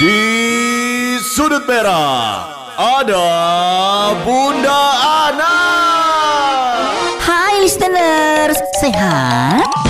Di sudut merah ada Bunda Ana. Hai listeners, sehat?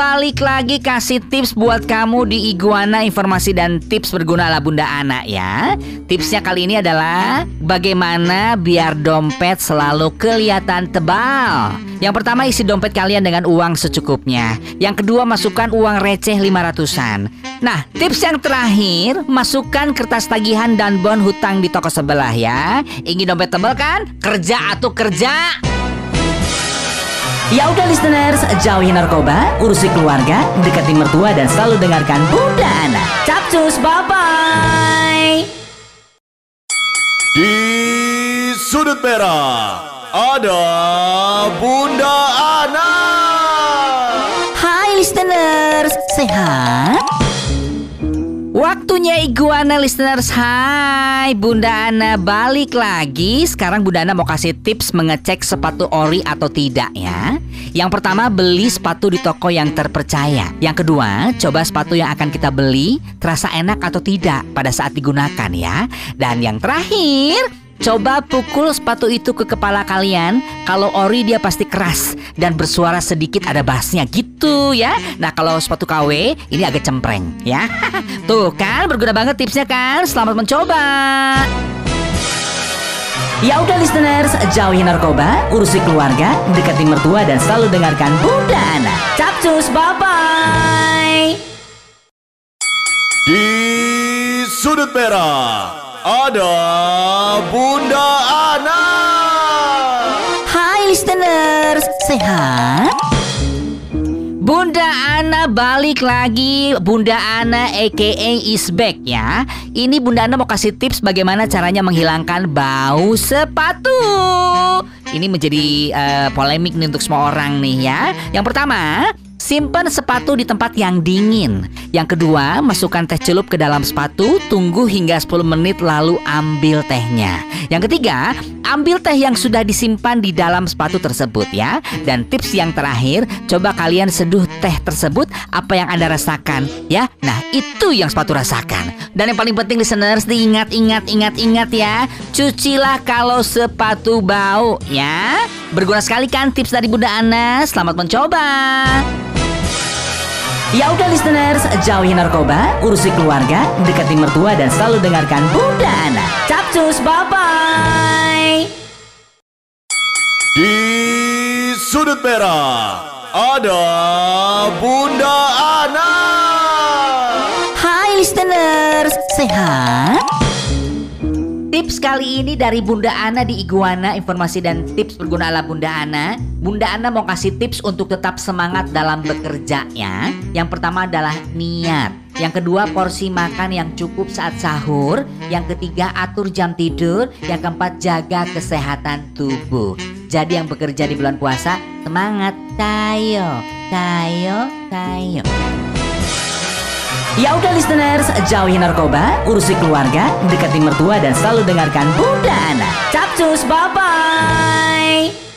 Balik lagi kasih tips buat kamu di Iguana informasi dan tips berguna ala Bunda Ana ya. Tipsnya kali ini adalah bagaimana biar dompet selalu kelihatan tebal. Yang pertama isi dompet kalian dengan uang secukupnya. Yang kedua masukkan uang receh 500-an. Nah, tips yang terakhir, masukkan kertas tagihan dan bon hutang di toko sebelah ya. Ingin dompet tebal kan? Kerja atau kerja. Ya udah listeners, jauhi narkoba, urusi keluarga, dekati mertua dan selalu dengarkan Bunda Ana. Capcus, bye-bye. Di sudut merah ada Bunda Ana. Hai listeners, sehat? Waktunya iguana listeners. Hai Bunda Ana balik lagi. Sekarang Bunda Ana mau kasih tips mengecek sepatu ori atau tidak ya. Yang pertama beli sepatu di toko yang terpercaya. Yang kedua coba sepatu yang akan kita beli Terasa enak atau tidak pada saat digunakan ya. Dan yang terakhir Coba pukul sepatu itu ke kepala kalian. Kalau ori dia pasti keras dan bersuara sedikit ada bassnya gitu ya. Nah kalau sepatu KW ini agak cempreng ya. Tuh kan berguna banget tipsnya kan. Selamat mencoba. Ya udah listeners, jauhi narkoba, urusi keluarga, dekati mertua dan selalu dengarkan Bunda Ana. Capcus, bye-bye. Di sudut merah ada Bunda Ana. Hai listeners, sehat? Bunda Ana balik lagi. Bunda Ana aka is back ya. Ini Bunda Ana mau kasih tips bagaimana caranya menghilangkan bau sepatu. Ini menjadi uh, polemik nih untuk semua orang nih ya. Yang pertama Simpan sepatu di tempat yang dingin. Yang kedua, masukkan teh celup ke dalam sepatu, tunggu hingga 10 menit lalu ambil tehnya. Yang ketiga, ambil teh yang sudah disimpan di dalam sepatu tersebut ya. Dan tips yang terakhir, coba kalian seduh teh tersebut apa yang Anda rasakan ya. Nah, itu yang sepatu rasakan. Dan yang paling penting listeners, diingat ingat ingat ingat ya. Cucilah kalau sepatu bau ya. Berguna sekali kan tips dari Bunda Ana. Selamat mencoba. Ya udah listeners, jauhi narkoba, urusi keluarga, dekati mertua dan selalu dengarkan Bunda Ana. Capcus, bye-bye. Di sudut merah ada Bunda Ana. Hai listeners, sehat? Tips kali ini dari Bunda Ana di Iguana Informasi dan tips berguna ala Bunda Ana Bunda Ana mau kasih tips untuk tetap semangat dalam bekerja ya Yang pertama adalah niat. Yang kedua porsi makan yang cukup saat sahur. Yang ketiga atur jam tidur. Yang keempat jaga kesehatan tubuh. Jadi yang bekerja di bulan puasa Semangat. Tayo Tayo Tayo. Ya udah listeners, jauhi narkoba, urusi keluarga, dekati mertua dan selalu dengarkan Bunda Ana. Capcus, bye-bye.